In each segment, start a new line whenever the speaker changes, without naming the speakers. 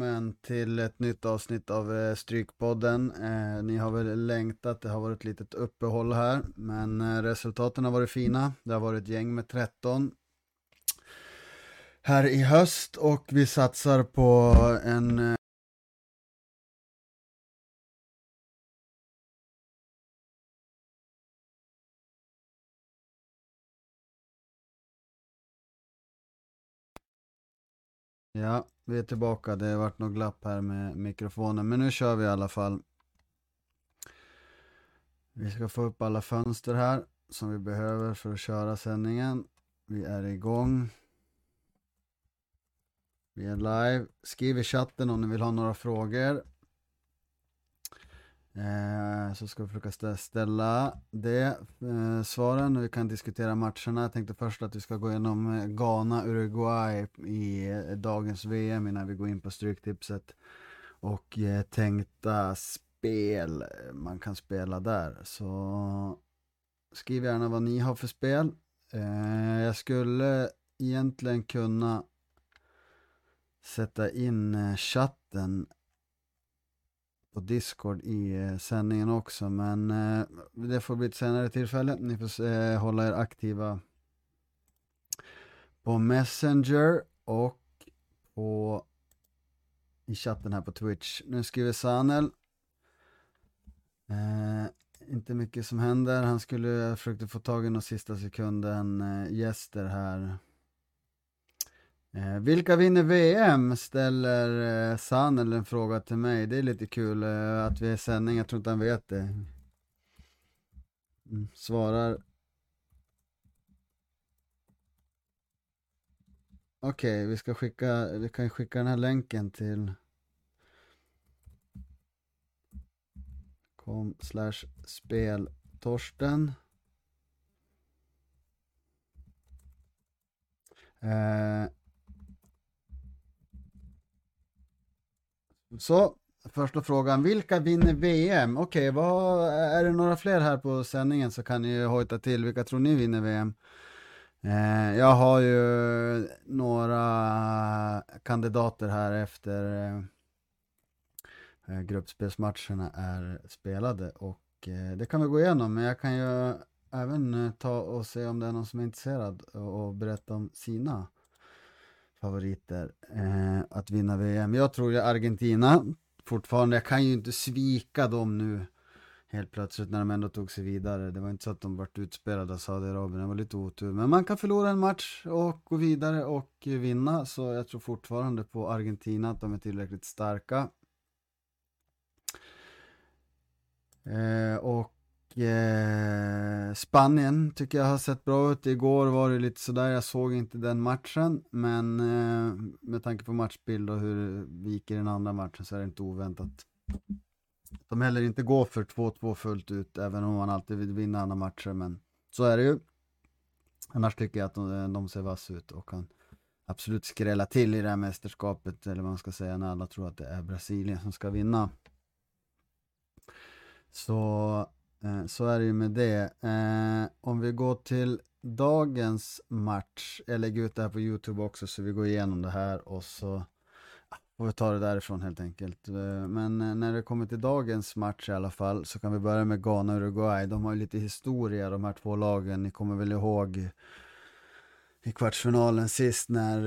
välkommen till ett nytt avsnitt av eh, Strykpodden. Eh, ni har väl längtat, det har varit ett litet uppehåll här, men eh, resultaten har varit fina. Det har varit ett gäng med 13 här i höst och vi satsar på en eh, Ja, vi är tillbaka. Det har varit något glapp här med mikrofonen, men nu kör vi i alla fall. Vi ska få upp alla fönster här som vi behöver för att köra sändningen. Vi är igång. Vi är live. Skriv i chatten om ni vill ha några frågor. Eh, så ska vi försöka ställa det eh, svaren och vi kan diskutera matcherna. Jag tänkte först att vi ska gå igenom eh, Ghana, Uruguay i eh, dagens VM innan vi går in på Stryktipset. Och eh, tänkta spel eh, man kan spela där. Så skriv gärna vad ni har för spel. Eh, jag skulle egentligen kunna sätta in chatten på Discord i eh, sändningen också, men eh, det får bli ett senare tillfälle. Ni får eh, hålla er aktiva på Messenger och på i chatten här på Twitch. Nu skriver Sanel. Eh, inte mycket som händer. Han skulle försökte få tag i någon sista sekunden eh, gäster här. Eh, vilka vinner VM? Ställer eh, Sanel en fråga till mig. Det är lite kul eh, att vi är i sändning, jag tror inte han vet det. Mm, svarar. Okej, okay, vi ska skicka, vi kan skicka den här länken till kom slash speltorsten. Eh, Så, första frågan. Vilka vinner VM? Okej, okay, är det några fler här på sändningen så kan ni ju hojta till. Vilka tror ni vinner VM? Eh, jag har ju några kandidater här efter eh, gruppspelsmatcherna är spelade och eh, det kan vi gå igenom. Men jag kan ju även eh, ta och se om det är någon som är intresserad och, och berätta om sina favoriter eh, att vinna VM. Jag tror ju Argentina fortfarande. Jag kan ju inte svika dem nu helt plötsligt när de ändå tog sig vidare. Det var inte så att de vart utspelade av Saudiarabien, det var lite otur. Men man kan förlora en match och gå vidare och vinna, så jag tror fortfarande på Argentina, att de är tillräckligt starka. Eh, och Eh, Spanien tycker jag har sett bra ut. Igår var det lite sådär, jag såg inte den matchen. Men eh, med tanke på matchbild och hur vi gick i den andra matchen så är det inte oväntat. De heller inte går för 2-2 fullt ut, även om man alltid vill vinna andra matcher. Men så är det ju. Annars tycker jag att de, eh, de ser vass ut och kan absolut skrälla till i det här mästerskapet, eller vad man ska säga, när alla tror att det är Brasilien som ska vinna. Så Eh, så är det ju med det. Eh, om vi går till dagens match, jag lägger ut det här på Youtube också så vi går igenom det här och så får vi ta det därifrån helt enkelt. Eh, men eh, när det kommer till dagens match i alla fall så kan vi börja med Ghana och Uruguay. De har ju lite historia de här två lagen. Ni kommer väl ihåg i kvartsfinalen sist när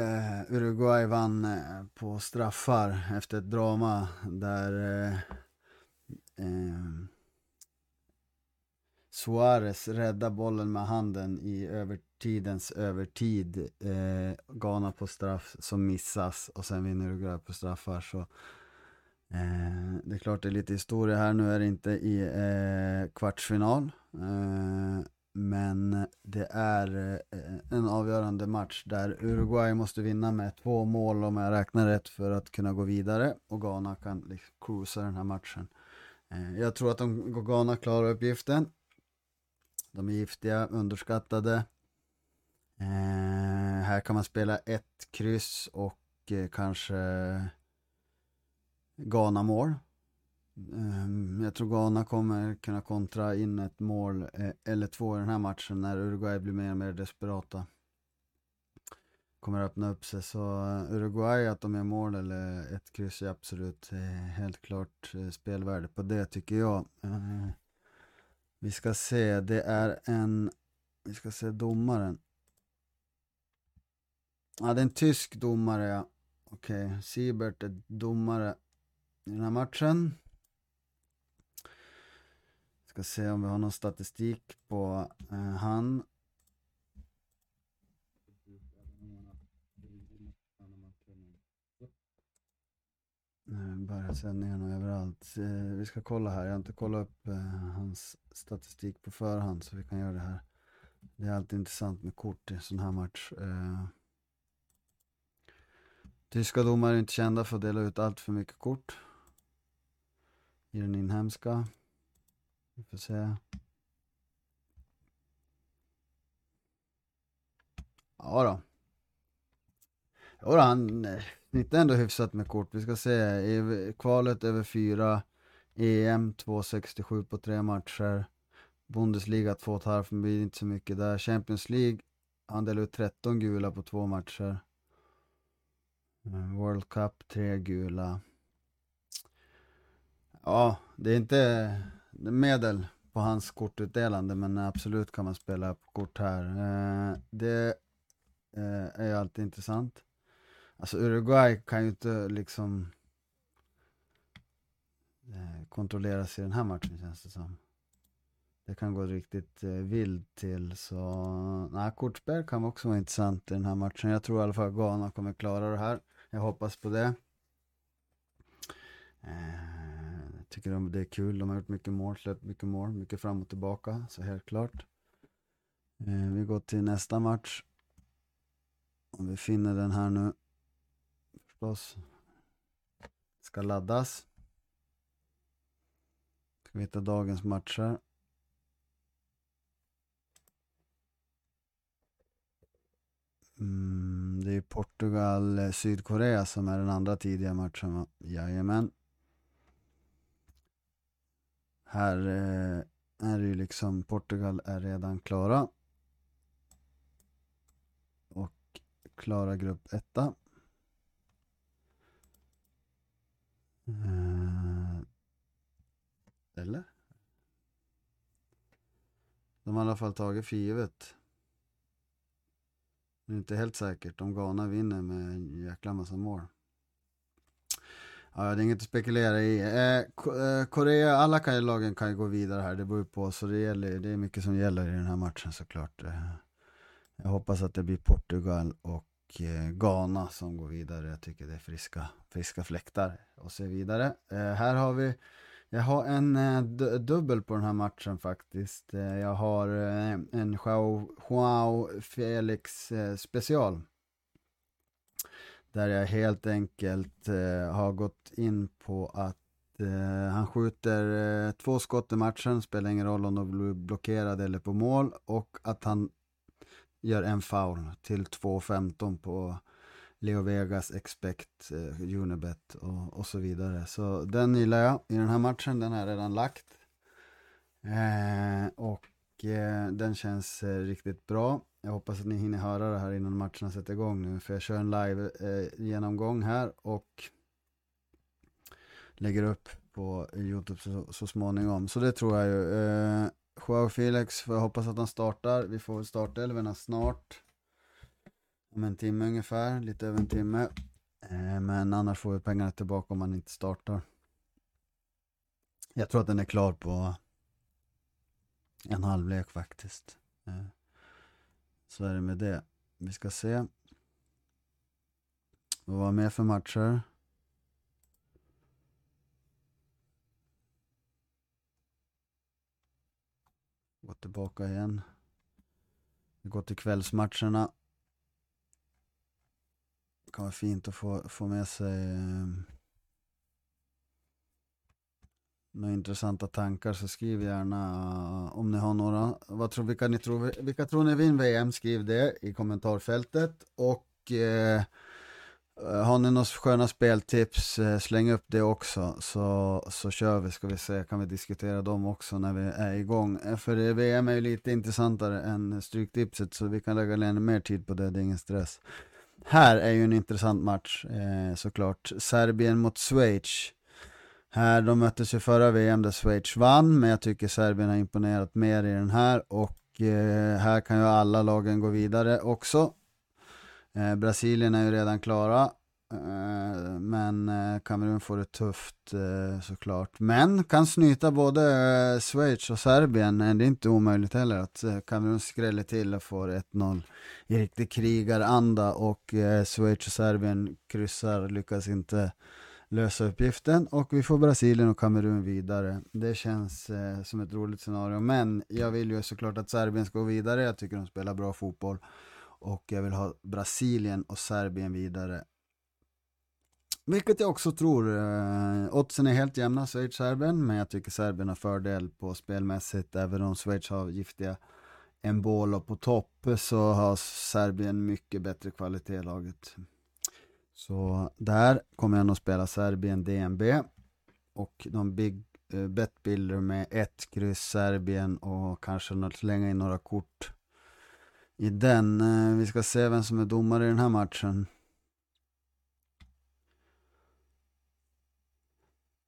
eh, Uruguay vann eh, på straffar efter ett drama där eh, Suarez räddar bollen med handen i övertidens övertid. Eh, Ghana på straff som missas och sen vinner Uruguay på straffar. Så, eh, det är klart det är lite historia här. Nu är det inte i eh, kvartsfinal. Eh, men det är eh, en avgörande match där Uruguay måste vinna med två mål om jag räknar rätt för att kunna gå vidare. Och Ghana kan liksom cruisa den här matchen. Eh, jag tror att de Ghana klarar uppgiften. De är giftiga, underskattade. Eh, här kan man spela ett kryss och eh, kanske Ghana-mål. Eh, jag tror Ghana kommer kunna kontra in ett mål eh, eller två i den här matchen när Uruguay blir mer och mer desperata. kommer öppna upp sig. Så eh, Uruguay, att de gör mål eller ett kryss är absolut eh, helt klart eh, spelvärde på det tycker jag. Vi ska se, det är en, vi ska se domaren. Ja, det är en tysk domare, ja. Okej, okay. Siebert är domare i den här matchen. Ska se om vi har någon statistik på eh, han. Eh, börjar sändningarna överallt. Eh, vi ska kolla här. Jag har inte kollat upp eh, hans statistik på förhand så vi kan göra det här. Det är alltid intressant med kort i en sån här match. Tyska domare är inte kända för att dela ut allt för mycket kort. I den inhemska. Vi får se. Ja då. Jo då, han snittar ändå hyfsat med kort. Vi ska se, i kvalet över fyra. EM 2,67 på tre matcher. Bundesliga 2,5 men blir inte så mycket där. Champions League, han delar ut 13 gula på två matcher. Eh, World Cup, tre gula. Ja, det är inte medel på hans kortutdelande men absolut kan man spela på kort här. Eh, det eh, är alltid intressant. Alltså Uruguay kan ju inte liksom eh, kontrolleras i den här matchen känns det som. Det kan gå riktigt eh, vilt till så, nej kortspel kan också vara intressant i den här matchen. Jag tror i alla fall att Ghana kommer klara det här. Jag hoppas på det. Eh, tycker de, det är kul, de har gjort mycket mål, släppt mycket mål, mycket fram och tillbaka, så helt klart. Eh, vi går till nästa match. Om vi finner den här nu. Förstås. Ska laddas. Ska vi hitta dagens matcher. Mm, det är Portugal-Sydkorea eh, som är den andra tidiga matchen. va? Jajamän. Här eh, är det ju liksom Portugal är redan klara. Och klara grupp etta. Eh, Eh, eller? De har i alla fall tagit för givet. Det är inte helt säkert om Ghana vinner med en jäkla massa mål. Ja, det är inget att spekulera i. Eh, eh Korea, alla kan, lagen kan ju gå vidare här, det beror på. Så det, gäller, det är mycket som gäller i den här matchen såklart. Eh, jag hoppas att det blir Portugal och och eh, Ghana som går vidare. Jag tycker det är friska, friska fläktar och så vidare. Eh, här har vi jag har en eh, dubbel på den här matchen faktiskt. Jag har en Joao, Joao Felix special. Där jag helt enkelt har gått in på att han skjuter två skott i matchen, spelar ingen roll om de blir blockerade eller på mål. Och att han gör en foul till 2.15 på Leo Vegas, Expect, eh, Unibet och, och så vidare. Så den gillar jag i den här matchen, den har jag redan lagt. Eh, och eh, den känns eh, riktigt bra. Jag hoppas att ni hinner höra det här innan matcherna sätter igång nu, för jag kör en live eh, genomgång här och lägger upp på Youtube så, så småningom. Så det tror jag ju. Eh, Joao Felix, får jag hoppas att han startar. Vi får väl startelvorna snart om en timme ungefär, lite över en timme. Eh, men annars får vi pengarna tillbaka om man inte startar. Jag tror att den är klar på en halvlek faktiskt. Eh, så är det med det. Vi ska se. Vad var mer för matcher? Gå tillbaka igen. Vi går till kvällsmatcherna kan vara fint att få, få med sig eh, några intressanta tankar så skriv gärna eh, om ni har några. Vad tror, vilka, ni tror, vilka tror ni vinner VM? Skriv det i kommentarfältet. Och eh, Eh, har ni några sköna speltips, eh, släng upp det också så, så kör vi, ska vi se, kan vi diskutera dem också när vi är igång. Eh, för VM är ju lite intressantare än Stryktipset så vi kan lägga ner mer tid på det, det är ingen stress. här är ju en intressant match eh, såklart. Serbien mot Schweiz. Här, de möttes ju förra VM där Schweiz vann, men jag tycker Serbien har imponerat mer i den här och eh, här kan ju alla lagen gå vidare också. Eh, Brasilien är ju redan klara, eh, men eh, Kamerun får det tufft eh, såklart. Men kan snyta både eh, Schweiz och Serbien, det är inte omöjligt heller att eh, Kamerun skräller till och får 1-0 i riktig krigaranda och Schweiz och Serbien kryssar, lyckas inte lösa uppgiften och vi får Brasilien och Kamerun vidare. Det känns eh, som ett roligt scenario, men jag vill ju såklart att Serbien ska gå vidare. Jag tycker de spelar bra fotboll och jag vill ha Brasilien och Serbien vidare. Vilket jag också tror. Eh, oddsen är helt jämna, Schweiz-Serbien, men jag tycker Serbien har fördel på spelmässigt, även om Schweiz har giftiga Embolo på topp så har Serbien mycket bättre kvalitet i laget. Så där kommer jag nog spela Serbien DNB och de big eh, betbilder med ett kryss Serbien och kanske slänga in några kort i den. Eh, vi ska se vem som är domare i den här matchen.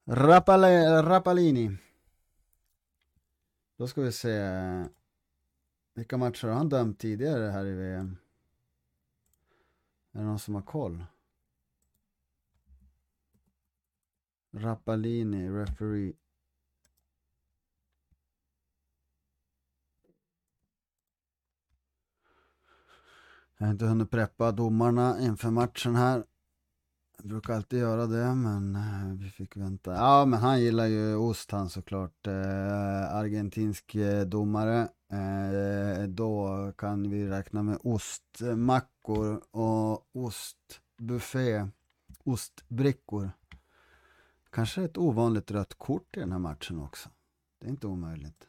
Rappalini Då ska vi se. Eh, vilka matcher har han dömt tidigare här i VM? Är det någon som har koll? Rappalini, referee. Jag har inte hunnit preppa domarna inför matchen här. Jag brukar alltid göra det, men eh, vi fick vänta. Ja, men han gillar ju ost han såklart. Eh, argentinsk eh, domare. Eh, då kan vi räkna med ostmackor och ostbuffé. Ostbrickor. Kanske ett ovanligt rött kort i den här matchen också. Det är inte omöjligt.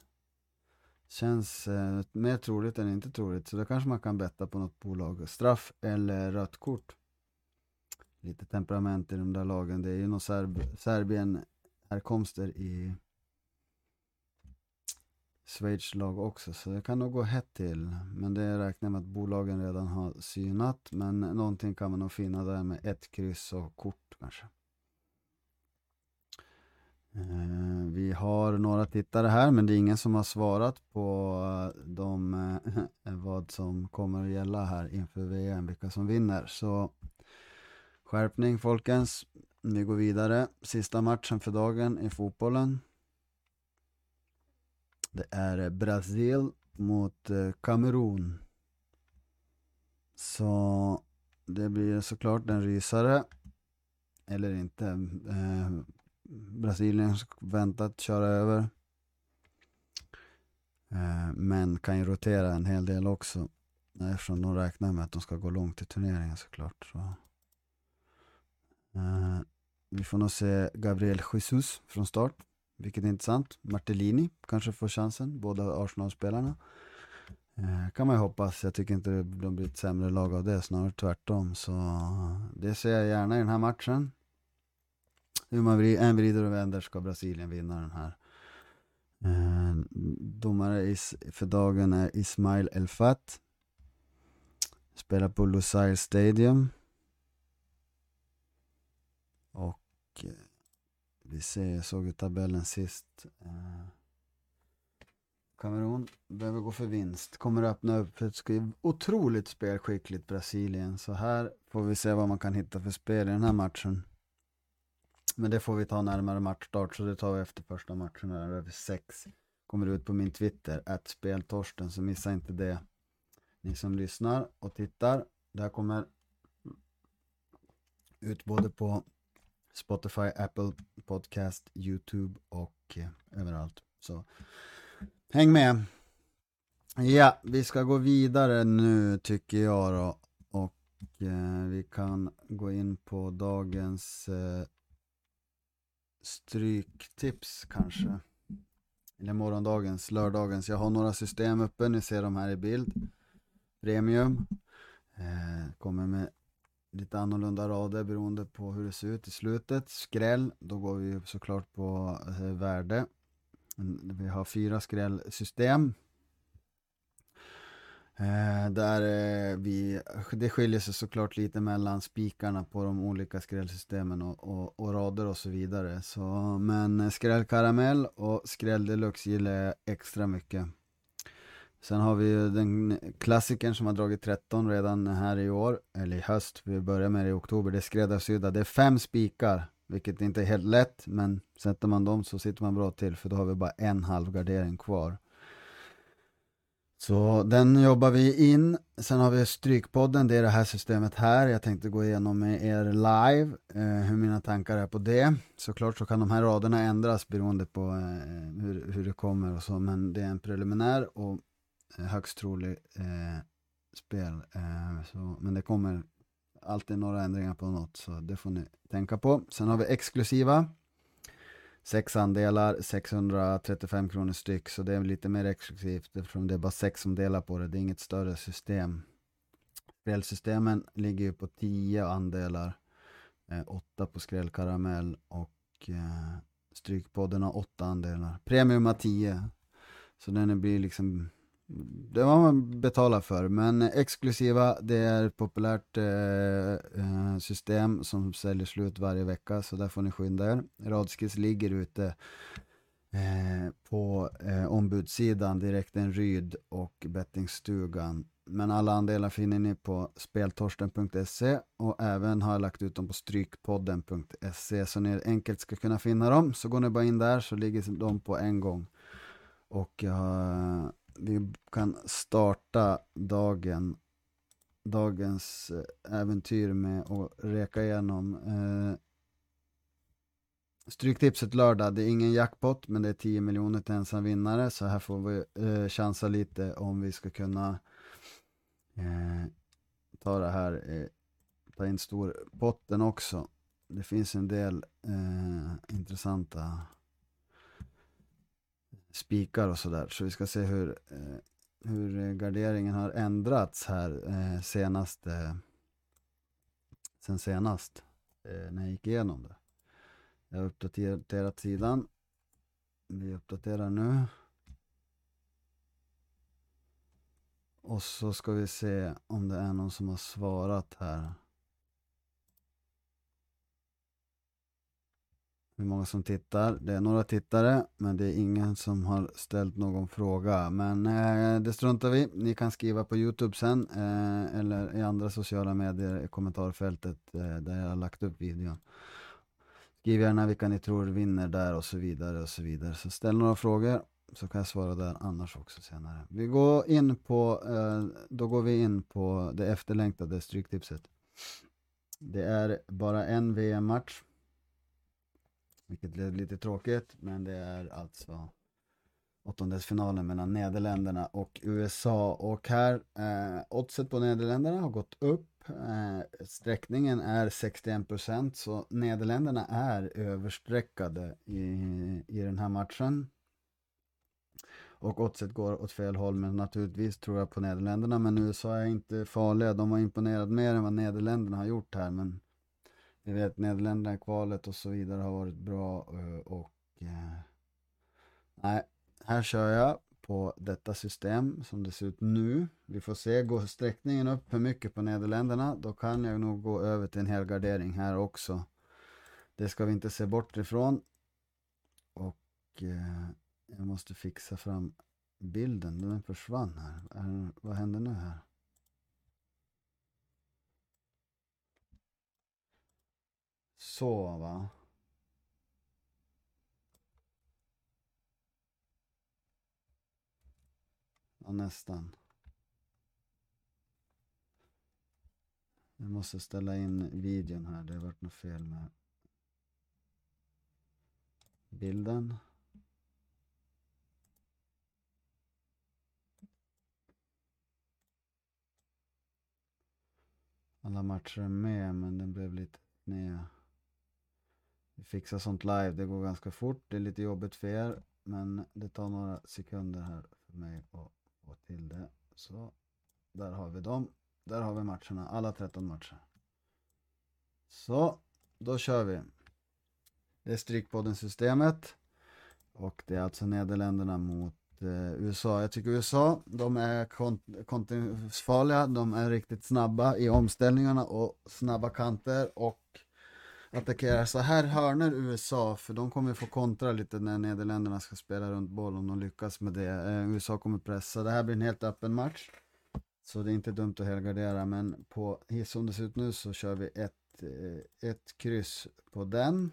Känns eh, mer troligt än inte troligt, så då kanske man kan betta på något bolag. Straff eller rött kort. Lite temperament i de där lagen. Det är ju någon Serb Serbien-härkomster i Schweiz lag också, så det kan nog gå hett till. Men det räknar jag med att bolagen redan har synat. Men någonting kan man nog finna där med ett kryss och kort kanske. Eh, vi har några tittare här men det är ingen som har svarat på eh, de, eh, vad som kommer att gälla här inför VM, vilka som vinner. Så skärpning folkens. Vi går vidare. Sista matchen för dagen i fotbollen. Det är Brasil mot eh, Kamerun. Så det blir såklart en rysare. Eller inte. Eh, Brasilien väntat köra över. Eh, men kan ju rotera en hel del också. Eftersom de räknar med att de ska gå långt i turneringen såklart. Så. Eh, vi får nog se Gabriel Jesus från start. Vilket är intressant. Martellini kanske får chansen. Båda Arsenal-spelarna. Eh, kan man ju hoppas. Jag tycker inte de blir ett sämre lag av det. Snarare tvärtom. Så eh, det ser jag gärna i den här matchen. Hur man än vrider och vänder ska Brasilien vinna den här. Eh, domare för dagen är Ismail Elfat. Spelar på Lusail Stadium. Och eh, vi ser, jag såg ju tabellen sist. Eh, Kamerun behöver gå för vinst. Kommer öppna upp för ett otroligt spelskickligt Brasilien. Så här får vi se vad man kan hitta för spel i den här matchen. Men det får vi ta närmare matchstart, så det tar vi efter första matchen här över sex. Kommer ut på min Twitter, att speltorsten, så missa inte det. Ni som lyssnar och tittar, det här kommer ut både på Spotify, Apple Podcast, YouTube och eh, överallt. Så häng med! Ja, vi ska gå vidare nu tycker jag då. Och eh, vi kan gå in på dagens eh, stryktips kanske. Eller morgondagens, lördagens. Jag har några system uppe, ni ser dem här i bild. Premium. Eh, kommer med lite annorlunda rader beroende på hur det ser ut i slutet. Skräll, då går vi såklart på eh, värde. Vi har fyra skrällsystem. Eh, där eh, vi, det skiljer sig såklart lite mellan spikarna på de olika skrällsystemen och, och, och rader och så vidare. Så, men skrällkaramell och skräll deluxe gillar jag extra mycket. Sen har vi ju den klassikern som har dragit 13 redan här i år, eller i höst, vi börjar med det i oktober, det är skräddarsydda, det är fem spikar, vilket inte är helt lätt, men sätter man dem så sitter man bra till, för då har vi bara en halv gardering kvar. Så den jobbar vi in. Sen har vi Strykpodden, det är det här systemet här. Jag tänkte gå igenom med er live eh, hur mina tankar är på det. Såklart så kan de här raderna ändras beroende på eh, hur, hur det kommer och så, men det är en preliminär och eh, högst trolig eh, spel. Eh, så, men det kommer alltid några ändringar på något, så det får ni tänka på. Sen har vi exklusiva sex andelar, 635 kronor styck, så det är lite mer exklusivt eftersom det är bara sex som delar på det, det är inget större system. Spelsystemen ligger ju på 10 andelar, eh, 8 på skrällkaramell och eh, Strykpodden har 8 andelar. Premium har 10, så den blir liksom det var man betalar för, men exklusiva, det är ett populärt eh, eh, system som säljer slut varje vecka, så där får ni skynda er. Radskis ligger ute eh, på eh, ombudssidan, direkt en Ryd och bettingstugan. Men alla andelar finner ni på speltorsten.se och även har jag lagt ut dem på strykpodden.se så ni enkelt ska kunna finna dem. Så går ni bara in där så ligger de på en gång. Och jag vi kan starta dagen, dagens eh, äventyr med att reka igenom eh, Stryktipset lördag, det är ingen jackpot men det är 10 miljoner till ensam vinnare så här får vi eh, chansa lite om vi ska kunna eh, ta det här, eh, ta in storpotten också. Det finns en del eh, intressanta spikar och sådär. Så vi ska se hur, eh, hur eh, garderingen har ändrats här eh, senast, eh, sen senast eh, när jag gick igenom det. Jag har uppdaterat sidan. Vi uppdaterar nu. Och så ska vi se om det är någon som har svarat här. Hur många som tittar. Det är några tittare, men det är ingen som har ställt någon fråga. Men eh, det struntar vi Ni kan skriva på Youtube sen, eh, eller i andra sociala medier i kommentarfältet eh, där jag har lagt upp videon. Skriv gärna vilka ni tror vinner där och så vidare och så vidare. Så ställ några frågor så kan jag svara där annars också senare. Vi går in på, eh, då går vi in på det efterlängtade Stryktipset. Det är bara en VM-match vilket är lite tråkigt, men det är alltså åttondelsfinalen mellan Nederländerna och USA. Och här, eh, oddset på Nederländerna har gått upp. Eh, sträckningen är 61% så Nederländerna är översträckade i, i den här matchen. Och oddset går åt fel håll, men naturligtvis tror jag på Nederländerna. Men USA är inte farliga. De har imponerat mer än vad Nederländerna har gjort här. Men vi vet Nederländerna, kvalet och så vidare har varit bra eh, och eh, nej, här kör jag på detta system som det ser ut nu. Vi får se, går sträckningen upp för mycket på Nederländerna då kan jag nog gå över till en helgardering här också. Det ska vi inte se bort ifrån. Och eh, jag måste fixa fram bilden, den försvann här. vad händer nu här? Så va. Ja, nästan. Jag måste ställa in videon här, det har varit något fel med bilden. Alla matcher är med men den blev lite sned fixa sånt live, det går ganska fort. Det är lite jobbigt för er, men det tar några sekunder här för mig att få till det. Så, där har vi dem. Där har vi matcherna, alla 13 matcher. Så, då kör vi. Det är Strykpodden-systemet. Och det är alltså Nederländerna mot eh, USA. Jag tycker USA, de är kontinuerligt de är riktigt snabba i omställningarna och snabba kanter och attackerar så här hörner USA, för de kommer få kontra lite när Nederländerna ska spela runt boll om de lyckas med det. Eh, USA kommer pressa, det här blir en helt öppen match. Så det är inte dumt att helgardera, men på som det ser ut nu så kör vi ett, eh, ett kryss på den.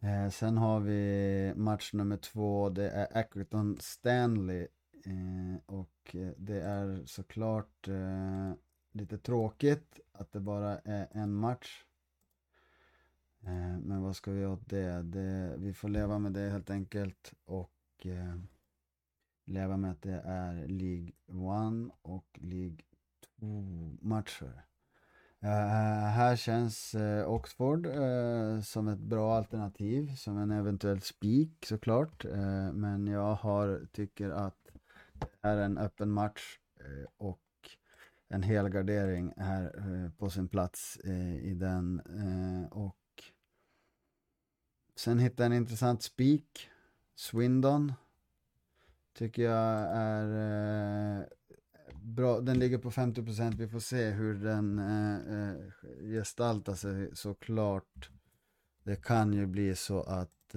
Eh, sen har vi match nummer två, det är Accrington Stanley. Eh, och eh, det är såklart eh, lite tråkigt att det bara är en match. Eh, men vad ska vi göra åt det? det? Vi får leva med det helt enkelt. Och eh, leva med att det är League 1 och League 2 matcher. Eh, här känns eh, Oxford eh, som ett bra alternativ, som en eventuell spik såklart. men jag har, tycker att det är en öppen match och en helgardering här eh, på sin plats eh, i den. Eh, och Sen hittade jag en intressant spik, Swindon. Tycker jag är bra, den ligger på 50%, vi får se hur den gestaltar sig såklart. Det kan ju bli så att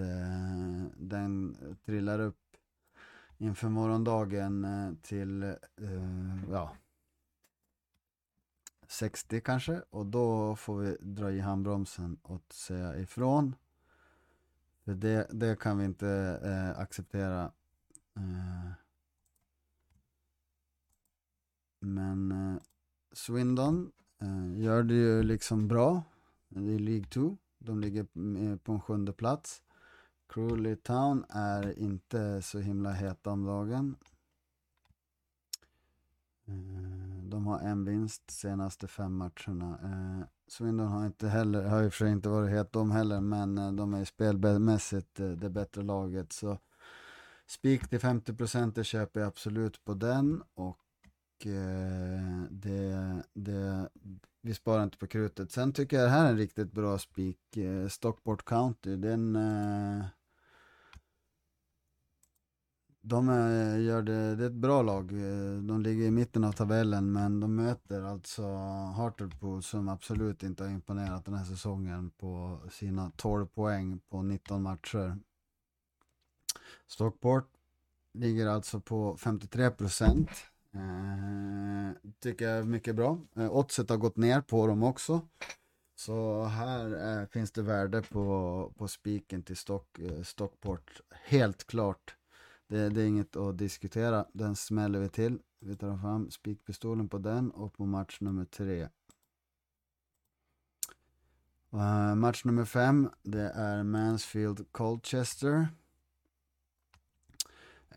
den trillar upp inför morgondagen till, ja, 60 kanske och då får vi dra i handbromsen och säga ifrån. För det, det kan vi inte eh, acceptera. Eh, men eh, Swindon eh, gör det ju liksom bra i League 2. De ligger på en sjunde plats. Crawley Town är inte så himla heta om dagen. Eh, de har en vinst senaste fem matcherna. Eh, Swindon har inte heller, har i och för sig inte varit het de heller, men eh, de är spelmässigt eh, det bättre laget. Så spik till 50% det köper jag absolut på den och eh, det, det, vi sparar inte på krutet. Sen tycker jag det här är en riktigt bra spik. Eh, Stockport County, den eh, de är, gör det, det är ett bra lag. Eh, de ligger i mitten av tabellen men de möter alltså Hartlepool som absolut inte har imponerat den här säsongen på sina 12 poäng på 19 matcher. Stockport ligger alltså på 53 procent. Eh, tycker jag är mycket bra. Eh, oddset har gått ner på dem också. Så här eh, finns det värde på, på spiken till Stock, eh, Stockport. Helt klart. Det, det, är inget att diskutera. Den smäller vi till. Vi tar fram spikpistolen på den och på match nummer tre. Uh, match nummer fem, det är Mansfield Colchester.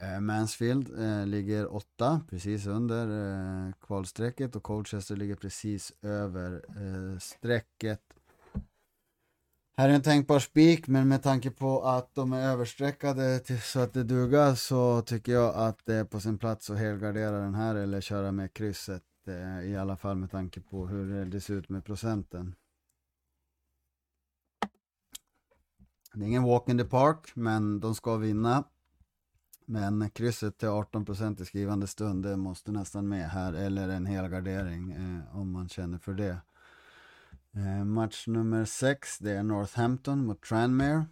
Uh, Mansfield uh, ligger åtta, precis under eh, kvalstrecket och Colchester ligger precis över strecket. Här är en tänkbar spik, men med tanke på att de är överstreckade till, så att det dugar så tycker jag att det är på sin plats att helgardera den här eller köra med krysset. Eh, I alla fall med tanke på hur det ser ut med procenten. Det är ingen walk in the park, men de ska vinna. Men krysset till 18% i skrivande stund, det måste nästan med här, eller en helgardering eh, om man känner för det. Eh, match nummer 6, det är Northampton mot Tranmere.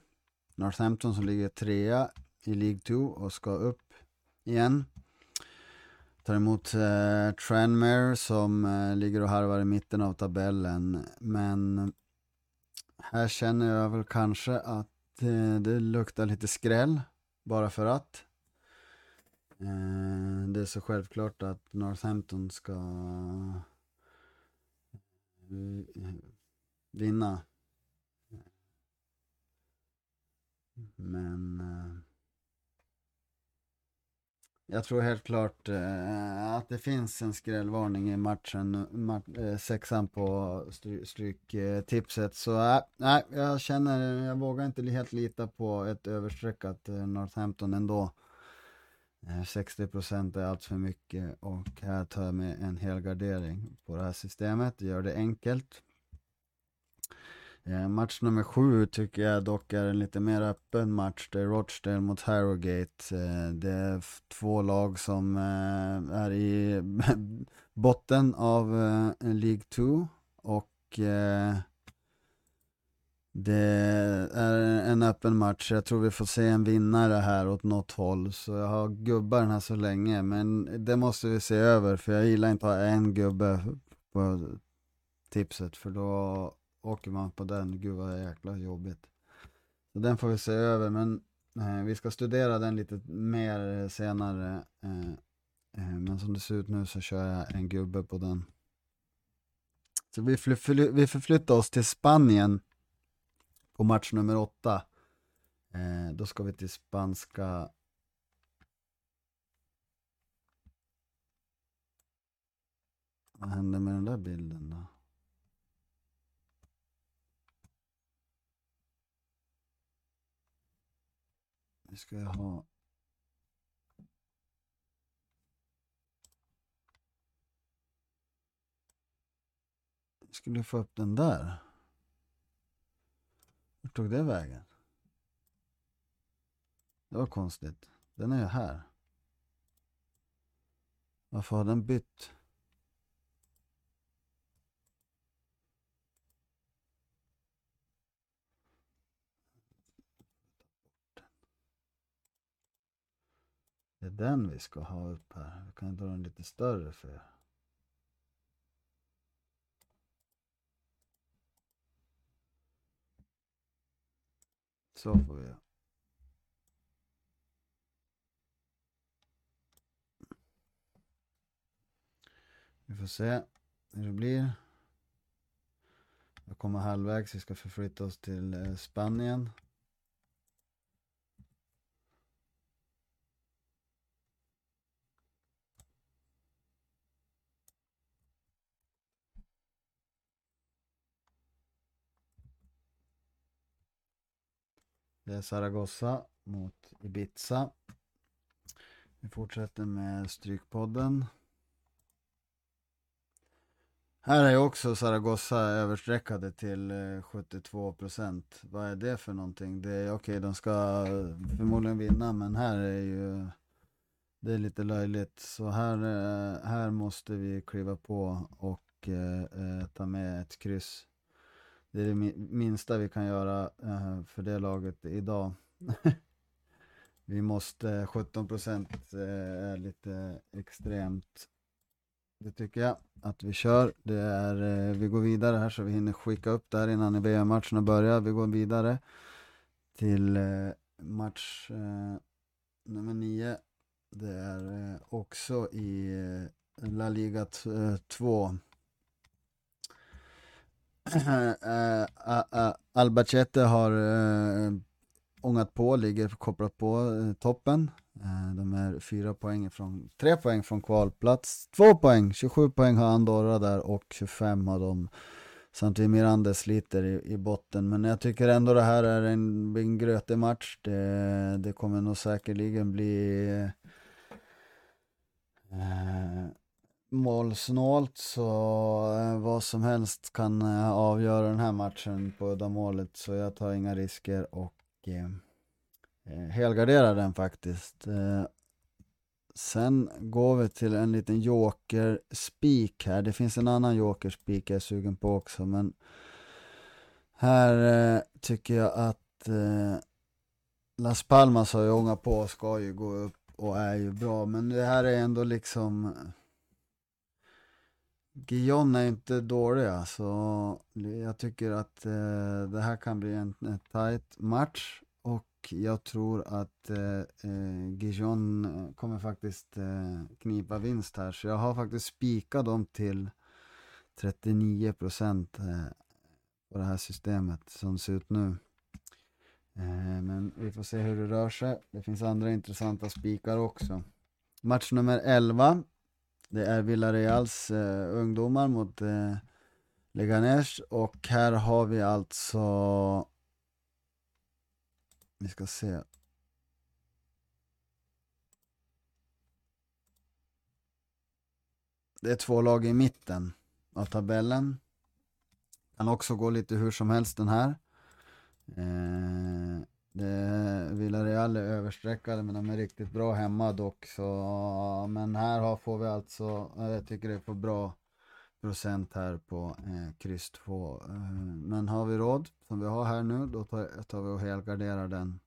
Northampton som ligger trea i League 2 och ska upp igen. Tar emot eh, Tranmere som eh, ligger och harvar i mitten av tabellen. Men här känner jag väl kanske att eh, det luktar lite skräll. Bara för att. Eh, det är så självklart att Northampton ska Eh, vinna. Men eh, jag tror helt klart eh, att det finns en skrällvarning i matchen, eh, sexan på stryktipset. Så nej, jag känner, jag vågar inte helt lita på ett överstreckat Northampton ändå. Eh, 60% är allt för mycket och här tar jag med en helgardering på det här systemet. Det gör det enkelt. Eh, match nummer sju tycker jag dock är en lite mer öppen match. Det är Rochdale mot Harrogate. Eh, det är två lag som är i botten av League 2 och det är en öppen match. Jag tror vi får se en vinnare här åt något håll. Så jag har gubbar den här så länge. Men det måste vi se över. För jag gillar inte att ha en gubbe på tipset. För då åker man på den. Gud vad jäkla jobbigt. Så den får vi se över. Men eh, vi ska studera den lite mer senare. Eh, eh, men som det ser ut nu så kör jag en gubbe på den. Så vi, vi förflyttar oss till Spanien och match nummer åtta. Eh, då ska vi till spanska Vad hände med den där bilden då? Nu ska jag ha Vi skulle få upp den där. Vart tog det vägen? Det var konstigt. Den är ju här. Varför har den bytt? Det är den vi ska ha upp här. Vi kan dra den lite större för er. Så får vi göra. Vi får se hur det blir. Jag kommer halvvägs, vi ska förflytta oss till eh, Spanien. Det är Zaragoza mot Ibiza. Vi fortsätter med Strykpodden. Här är också Zaragoza överstreckade till eh, 72%. Vad är det för någonting? Det är okej, okay, de ska eh, förmodligen vinna, men här är ju det är lite löjligt. Så här, eh, här måste vi kliva på och eh, ta med ett kryss. Det är det minsta vi kan göra eh, för det laget idag. vi måste, 17 procent eh, är lite extremt. Det tycker jag att vi kör. Det är, eh, vi går vidare här så vi hinner skicka upp det här innan VM-matcherna börjar. Vi går vidare till match nummer 9. Det är också i La Liga 2. Eh, eh, eh, Albacete har ångat på, ligger kopplat på toppen. De är fyra poäng från, tre poäng från kvalplats, två poäng, 27 poäng har Andorra där och 25 har de. Samtidigt Miranda sliter i, i botten, men jag tycker ändå det här är en, en grötig match. Det, det kommer nog säkerligen bli målsnålt så eh, vad som helst kan eh, avgöra den här matchen på uddamålet så jag tar inga risker och eh, eh, helgarderar den faktiskt. Eh, sen går vi till en liten jokerspik här. Det finns en annan jokerspik jag är sugen på också men här eh, tycker jag att Las Palmas har ju ångat på och ska ju gå upp och är ju bra men det här är ändå liksom Gion är inte dåliga, så alltså. jag tycker att eh, det här kan bli en, en tight match och jag tror att eh, eh Gijon eh, kommer faktiskt eh, knipa vinst här. Så jag har faktiskt spikat dem till 39 procent eh, på det här systemet som det ser ut nu. Eh, men vi får se hur det rör sig. Det finns andra intressanta spikar också. Match nummer 11 det är Villareals eh, ungdomar mot eh, Leganes och här har vi alltså Vi ska se Det är två lag i mitten av tabellen Kan också gå lite hur som helst den här. Eh, det Villarreal är överstreckade men de är riktigt bra hemma dock. Så, men här har, får vi alltså, eh, jag tycker det får bra procent här på eh, kryss 2. Eh, men har vi råd, som vi har här nu, då tar, tar vi och helgarderar den.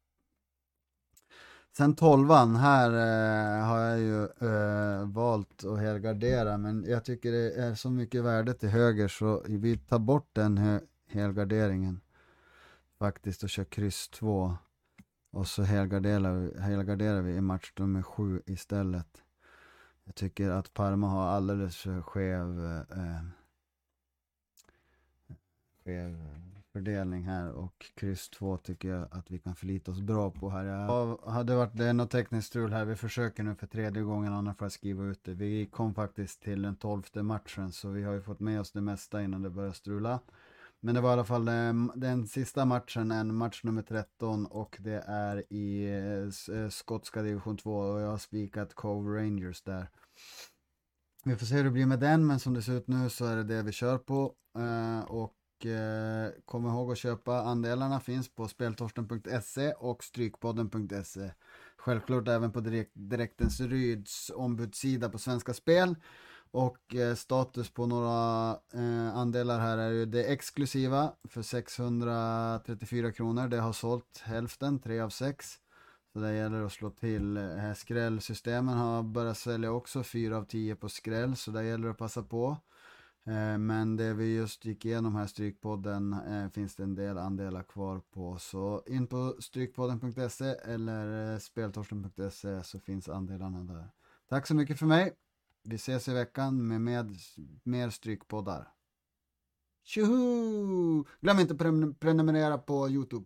Sen tolvan, här eh, har jag ju eh, valt att helgardera, men jag tycker det är så mycket värde till höger så vi tar bort den helgarderingen faktiskt och kör kryss 2. Och så helgarderar, helgarderar vi i match nummer 7 istället. Jag tycker att Parma har alldeles för skev, eh, skev fördelning här och kryss 2 tycker jag att vi kan förlita oss bra på här. Jag hade varit det något tekniskt strul här, vi försöker nu för tredje gången, annars får jag skriva ut det. Vi kom faktiskt till den tolfte matchen, så vi har ju fått med oss det mesta innan det börjar strula. Men det var i alla fall eh, den, sista matchen, en match nummer 13 och det är i eh, eh, skotska division 2 och jag har spikat Cove Rangers där. Vi får se hur det blir med den, men som det ser ut nu så är det det vi kör på. Och kom ihåg att köpa andelarna, finns på speltorsten.se och strykpodden.se. Självklart även på direkt, Direktens Ryds ombudssida på Svenska Spel. Och eh, status på några eh, andelar här är ju det exklusiva för 634 kronor. Det har sålt hälften, 3 av 6 Så det gäller att slå till. Eh, skrällsystemen har börjat sälja också, 4 av 10 på skräll. Så det gäller att passa på. Eh, men det vi just gick igenom här, Strykpodden, eh, finns det en del andelar kvar på. Så in på strykpodden.se eller eh, speltorsten.se så finns andelarna där. Tack så mycket för mig. Vi ses i veckan med, med mer strykpoddar. Tjoho! Glöm inte att prenumerera på Youtube.